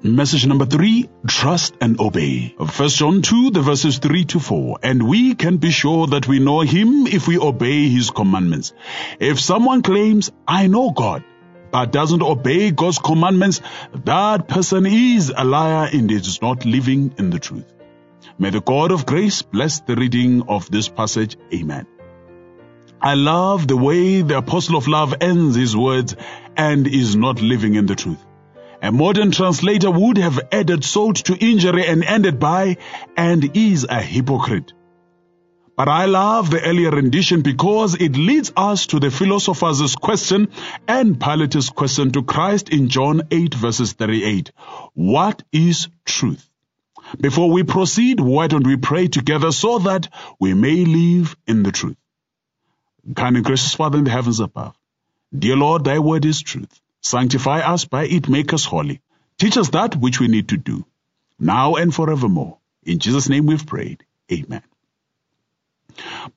Message number three, trust and obey. First John 2, the verses 3 to 4. And we can be sure that we know him if we obey his commandments. If someone claims, I know God, but doesn't obey God's commandments, that person is a liar and is not living in the truth. May the God of grace bless the reading of this passage. Amen. I love the way the apostle of love ends his words and is not living in the truth. A modern translator would have added salt to injury and ended by, and is a hypocrite. But I love the earlier rendition because it leads us to the philosopher's question and Pilate's question to Christ in John 8 verses 38. What is truth? Before we proceed, why don't we pray together so that we may live in the truth? Kind and gracious Father in the heavens above, dear Lord, thy word is truth. Sanctify us by it, make us holy. Teach us that which we need to do, now and forevermore. In Jesus' name we've prayed. Amen.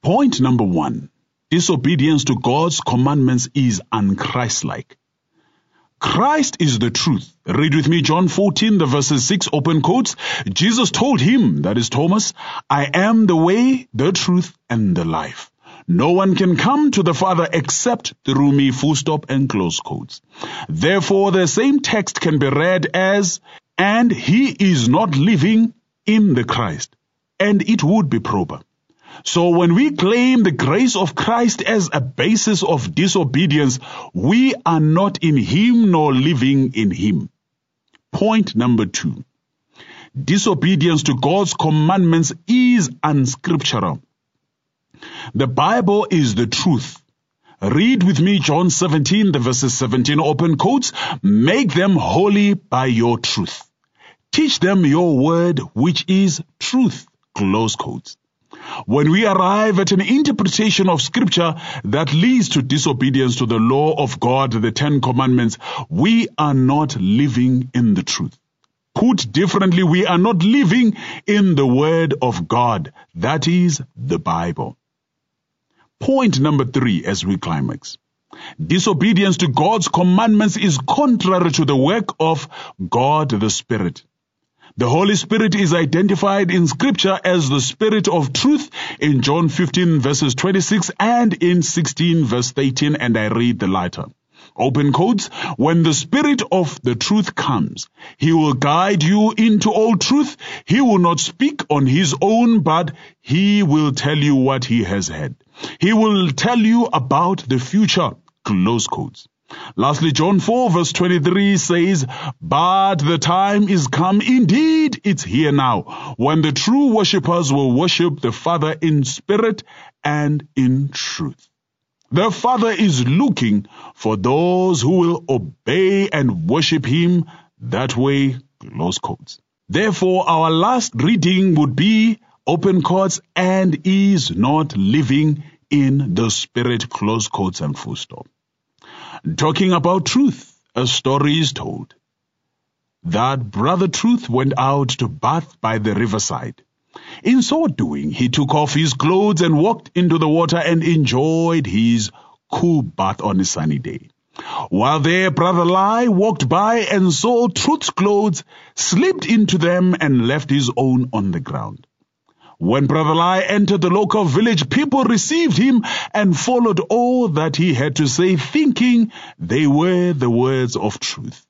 Point number one disobedience to God's commandments is unchristlike. Christ is the truth. Read with me John 14, the verses 6, open quotes. Jesus told him, that is Thomas, I am the way, the truth, and the life. No one can come to the Father except through me, full stop and close quotes. Therefore, the same text can be read as, and he is not living in the Christ. And it would be proper. So when we claim the grace of Christ as a basis of disobedience, we are not in him nor living in him. Point number two. Disobedience to God's commandments is unscriptural The Bible is the truth. Read with me John 17, the verses 17 open quotes. Make them holy by your truth. Teach them your word, which is truth. Close quotes. When we arrive at an interpretation of scripture that leads to disobedience to the law of God, the Ten Commandments, we are not living in the truth. Put differently, we are not living in the word of God. That is the Bible. Point number three as we climax. Disobedience to God's commandments is contrary to the work of God the Spirit. The Holy Spirit is identified in Scripture as the Spirit of truth in John 15 verses 26 and in 16 verse 13 and I read the latter. Open quotes, when the Spirit of the truth comes, He will guide you into all truth. He will not speak on His own, but He will tell you what He has heard. He will tell you about the future. Close quotes. Lastly, John 4 verse 23 says, But the time is come, indeed it's here now, when the true worshippers will worship the Father in spirit and in truth. The Father is looking for those who will obey and worship Him that way, close quotes. Therefore, our last reading would be open quotes and is not living in the spirit, close quotes and full stop. Talking about truth, a story is told that Brother Truth went out to bath by the riverside. In so doing, he took off his clothes and walked into the water and enjoyed his cool bath on a sunny day. While there, Brother Lai walked by and saw Truth's clothes, slipped into them, and left his own on the ground. When Brother Lai entered the local village, people received him and followed all that he had to say, thinking they were the words of truth.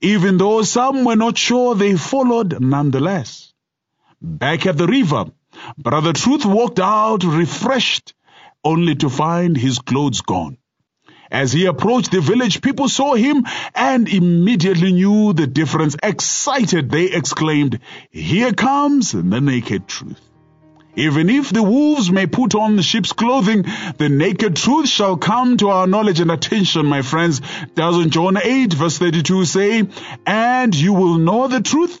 Even though some were not sure, they followed nonetheless. Back at the river, Brother Truth walked out refreshed, only to find his clothes gone. As he approached the village, people saw him and immediately knew the difference. Excited, they exclaimed, Here comes the naked truth. Even if the wolves may put on the sheep's clothing, the naked truth shall come to our knowledge and attention, my friends. Doesn't John 8 verse 32 say, And you will know the truth,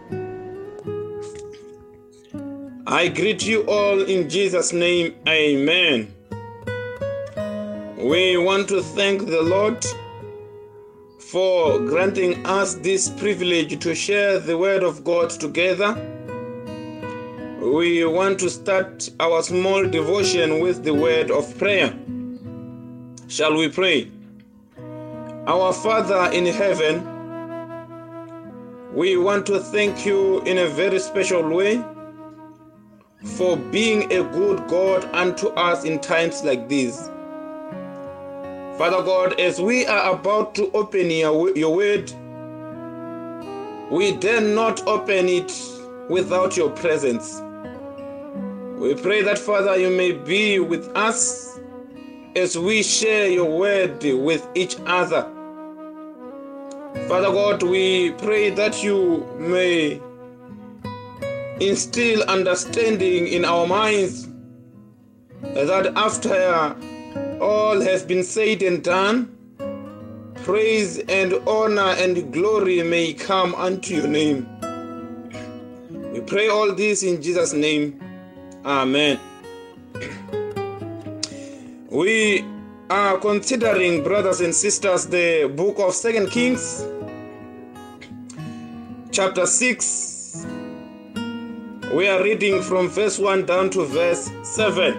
We want to thank the Lord for granting us this privilege to share the Word of God together. We want to start our small devotion with the word of prayer. Shall we pray? Our Father in heaven, we want to thank you in a very special way for being a good God unto us in times like these. Father God, as we are about to open your, your word, we dare not open it without your presence. We pray that, Father, you may be with us as we share your word with each other. Father God, we pray that you may instill understanding in our minds that after All has been said and done. Praise and honor and glory may come unto your name. We pray all this in Jesus' name. Amen. We are considering, brothers and sisters, the book of Second Kings, chapter 6. We are reading from verse 1 down to verse 7.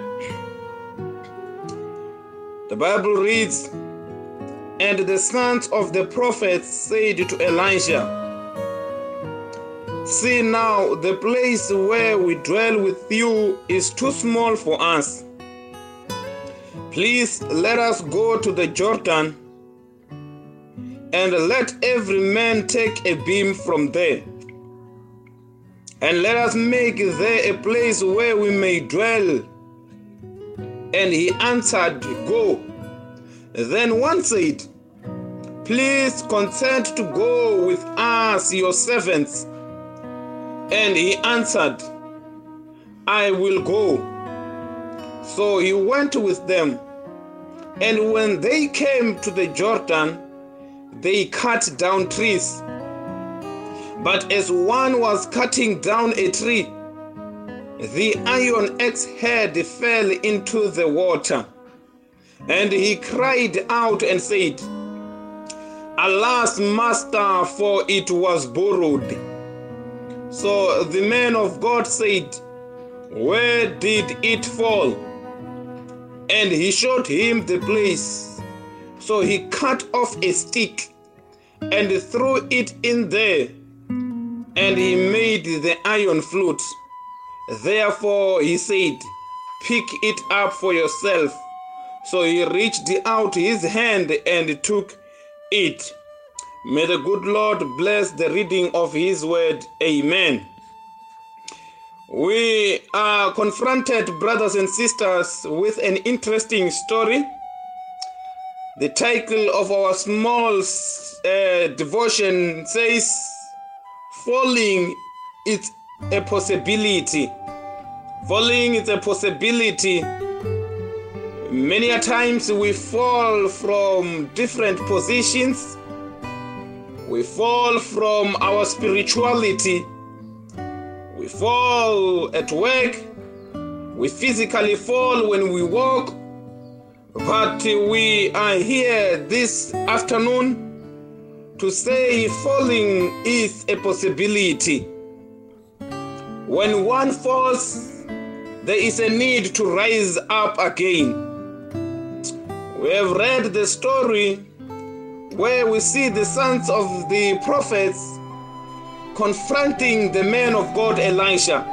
The Bible reads, And the sons of the prophets said to Elijah, See now, the place where we dwell with you is too small for us. Please let us go to the Jordan, and let every man take a beam from there. And let us make there a place where we may dwell And he answered, Go. Then one said, Please consent to go with us, your servants. And he answered, I will go. So he went with them. And when they came to the Jordan, they cut down trees. But as one was cutting down a tree, the iron axe head fell into the water. And he cried out and said, Alas, master, for it was borrowed. So the man of God said, Where did it fall? And he showed him the place. So he cut off a stick and threw it in there, and he made the iron flute. Therefore he said, Pick it up for yourself. So he reached out his hand and took it. May the good Lord bless the reading of his word. Amen. We are confronted, brothers and sisters, with an interesting story. The title of our small uh, devotion says, Falling Its a possibility. Falling is a possibility. Many a times we fall from different positions. We fall from our spirituality. We fall at work. We physically fall when we walk. But we are here this afternoon to say falling is a possibility. When one falls, there is a need to rise up again. We have read the story where we see the sons of the prophets confronting the man of God Elisha.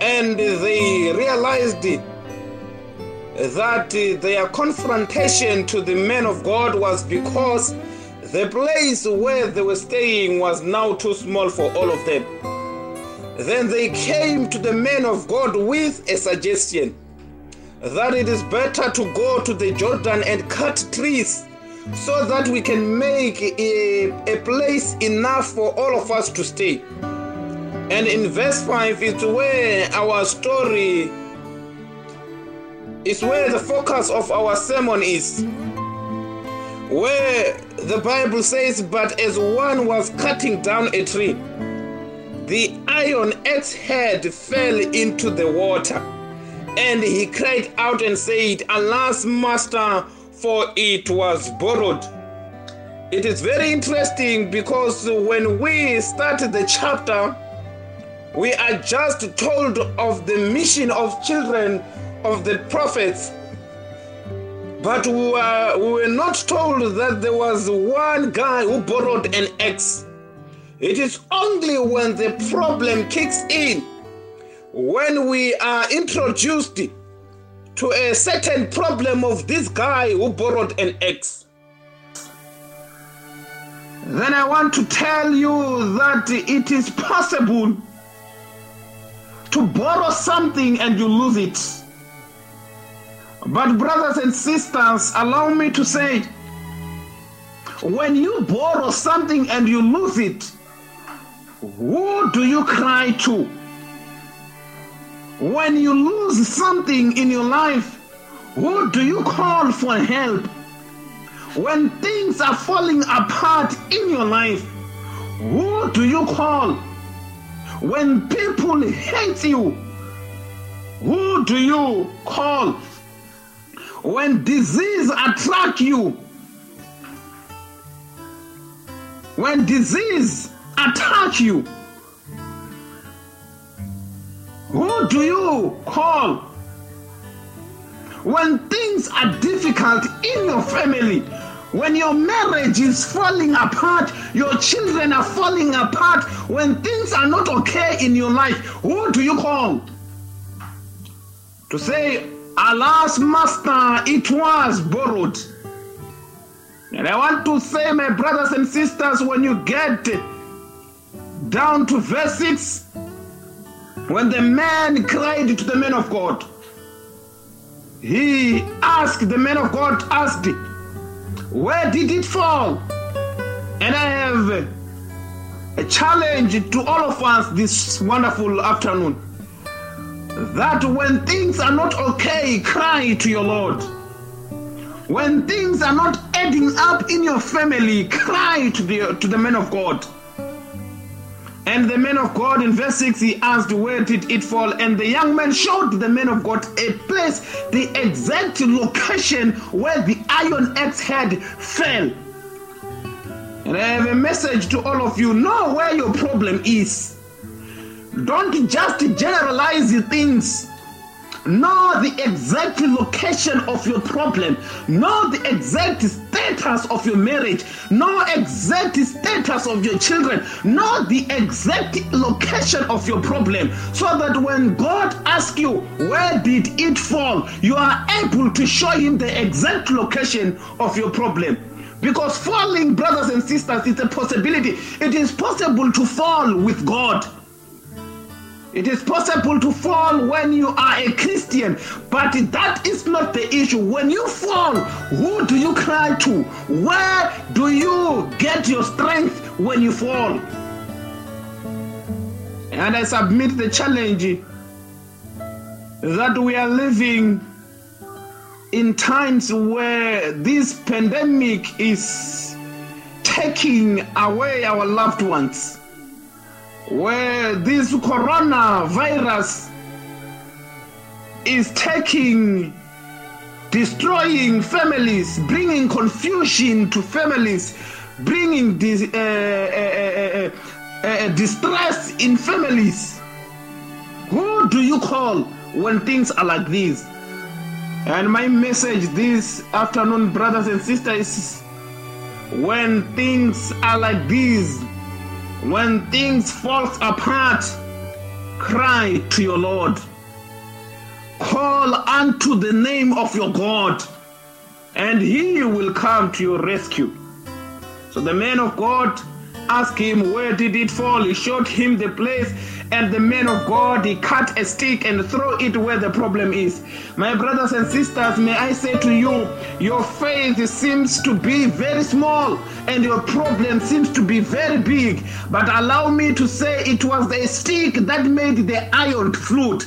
And they realized that their confrontation to the man of God was because the place where they were staying was now too small for all of them. Then they came to the men of God with a suggestion that it is better to go to the Jordan and cut trees so that we can make a, a place enough for all of us to stay. And in verse 5 is where our story is where the focus of our sermon is. Where the Bible says, But as one was cutting down a tree, the Iron Axe head fell into the water. And he cried out and said, Alas, master, for it was borrowed. It is very interesting because when we start the chapter, we are just told of the mission of children of the prophets. But we were, we were not told that there was one guy who borrowed an axe. It is only when the problem kicks in, when we are introduced to a certain problem of this guy who borrowed an X. Then I want to tell you that it is possible to borrow something and you lose it. But, brothers and sisters, allow me to say when you borrow something and you lose it, Who do you cry to? When you lose something in your life, who do you call for help? When things are falling apart in your life, who do you call? When people hate you, who do you call? When disease attack you, when disease attach you. Who do you call? When things are difficult in your family, when your marriage is falling apart, your children are falling apart, when things are not okay in your life, who do you call? To say, Alas, Master, it was borrowed. And I want to say, my brothers and sisters, when you get down to verse 6 when the man cried to the man of God he asked the man of God asked where did it fall and i have a challenge to all of us this wonderful afternoon that when things are not okay cry to your lord when things are not adding up in your family cry to the to the man of god And the man of God in verse 6 he asked, Where did it fall? And the young man showed the man of God a place, the exact location where the iron axe head fell. And I have a message to all of you know where your problem is. Don't just generalize things. know the exact location of your problem know the exact status of your marriage know exact status of your children know the exact location of your problem so that when god asks you where did it fall you are able to show him the exact location of your problem because falling brothers and sisters is a possibility it is possible to fall with god It is possible to fall when you are a Christian, but that is not the issue. When you fall, who do you cry to? Where do you get your strength when you fall? And I submit the challenge that we are living in times where this pandemic is taking away our loved ones. where this coronavirus is taking destroying families bringing confusion to families bringing this uh, uh, uh, uh, distress in families who do you call when things are like this and my message this afternoon brothers and sisters when things are like this When things fall apart, cry to your Lord. Call unto the name of your God, and he will come to your rescue. So the man of God asked him, Where did it fall? He showed him the place. and the man of God, he cut a stick and throw it where the problem is. My brothers and sisters, may I say to you, your faith seems to be very small and your problem seems to be very big. But allow me to say it was the stick that made the iron flute.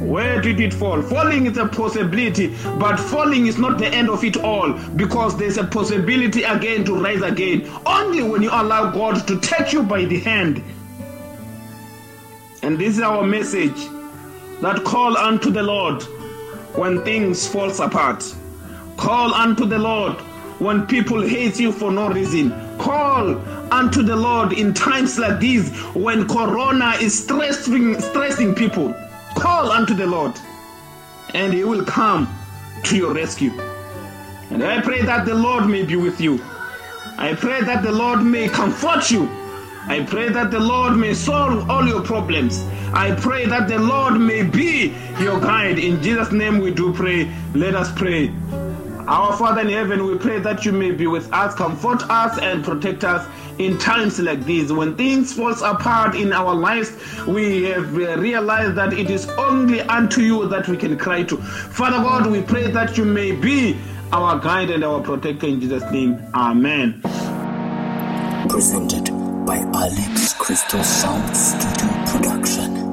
Where did it fall? Falling is a possibility, but falling is not the end of it all because there's a possibility again to rise again. Only when you allow God to take you by the hand. And this is our message that call unto the Lord when things falls apart. Call unto the Lord when people hate you for no reason. Call unto the Lord in times like these when corona is stressing stressing people. Call unto the Lord, and he will come to your rescue. And I pray that the Lord may be with you. I pray that the Lord may comfort you. I pray that the Lord may solve all your problems. I pray that the Lord may be your guide. In Jesus' name we do pray. Let us pray. Our Father in heaven, we pray that you may be with us, comfort us, and protect us in times like these. When things fall apart in our lives, we have realized that it is only unto you that we can cry to. Father God, we pray that you may be our guide and our protector in Jesus' name. Amen. Presented by Alex Crystal Sound Studio Production.